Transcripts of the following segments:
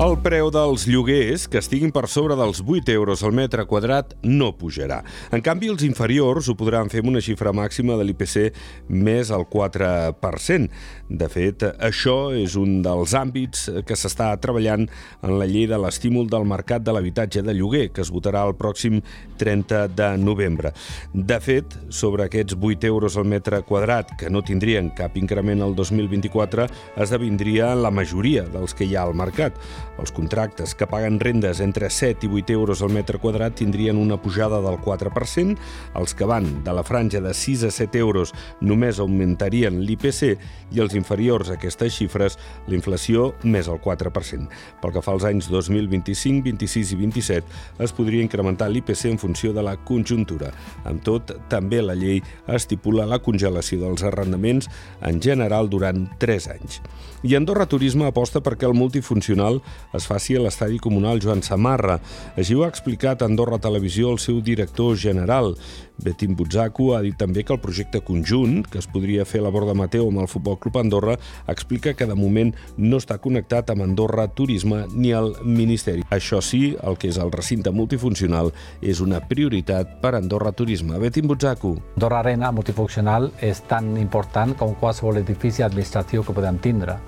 El preu dels lloguers que estiguin per sobre dels 8 euros al metre quadrat no pujarà. En canvi, els inferiors ho podran fer amb una xifra màxima de l'IPC més al 4%. De fet, això és un dels àmbits que s'està treballant en la llei de l'estímul del mercat de l'habitatge de lloguer, que es votarà el pròxim 30 de novembre. De fet, sobre aquests 8 euros al metre quadrat, que no tindrien cap increment el 2024, esdevindria la majoria dels que hi ha al mercat. Els contractes que paguen rendes entre 7 i 8 euros al metre quadrat tindrien una pujada del 4%, els que van de la franja de 6 a 7 euros només augmentarien l'IPC i els inferiors a aquestes xifres l'inflació més el 4%. Pel que fa als anys 2025, 26 i 27 es podria incrementar l'IPC en funció de la conjuntura. Amb tot, també la llei estipula la congelació dels arrendaments en general durant 3 anys. I Andorra Turisme aposta perquè el multifuncional es faci a l'estadi comunal Joan Samarra. Així ho ha explicat Andorra Televisió el seu director general. Betim Butzaco ha dit també que el projecte conjunt, que es podria fer a la Borda Mateu amb el Futbol Club Andorra, explica que de moment no està connectat amb Andorra Turisme ni al Ministeri. Això sí, el que és el recinte multifuncional és una prioritat per Andorra Turisme. Betim Butzaco. Andorra Arena multifuncional és tan important com qualsevol edifici administratiu que podem tindre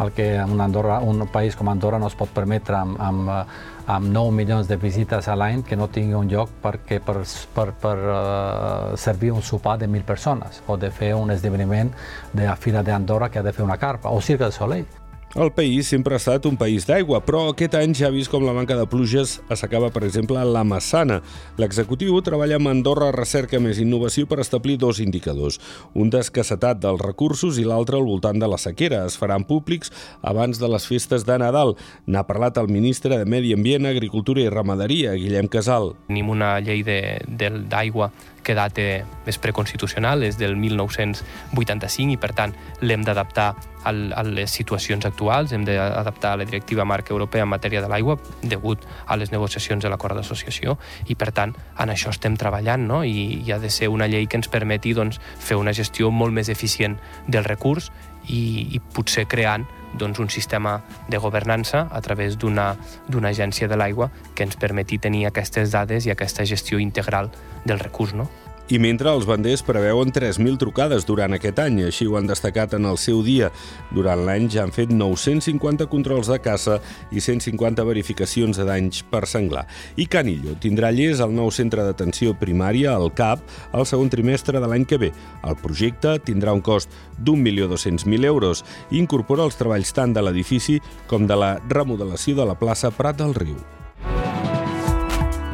el que un, Andorra, un país com Andorra no es pot permetre amb, amb, amb 9 milions de visites a l'any que no tingui un lloc perquè per, per, per uh, servir un sopar de 1.000 persones o de fer un esdeveniment de la Fira d'Andorra que ha de fer una carpa o Cirque del Soleil. El país sempre ha estat un país d'aigua, però aquest any ja ha vist com la manca de pluges s'acaba, per exemple, la Massana. L'executiu treballa amb Andorra Recerca més Innovació per establir dos indicadors, un d'escassetat dels recursos i l'altre al voltant de la sequera. Es faran públics abans de les festes de Nadal. N'ha parlat el ministre de Medi Ambient, Agricultura i Ramaderia, Guillem Casal. Tenim una llei d'aigua que data és preconstitucional, és del 1985 i per tant l'hem d'adaptar a les situacions actuals, hem d'adaptar a la directiva marca europea en matèria de l'aigua degut a les negociacions de l'acord d'associació i per tant en això estem treballant no? I, i ha de ser una llei que ens permeti doncs, fer una gestió molt més eficient del recurs i, i potser creant doncs, un sistema de governança a través d'una agència de l'aigua que ens permeti tenir aquestes dades i aquesta gestió integral del recurs. No? I mentre els banders preveuen 3.000 trucades durant aquest any, així ho han destacat en el seu dia. Durant l'any ja han fet 950 controls de caça i 150 verificacions de danys per senglar. I Canillo tindrà llest el nou centre d'atenció primària, al CAP, al segon trimestre de l'any que ve. El projecte tindrà un cost d'1.200.000 euros i incorpora els treballs tant de l'edifici com de la remodelació de la plaça Prat del Riu.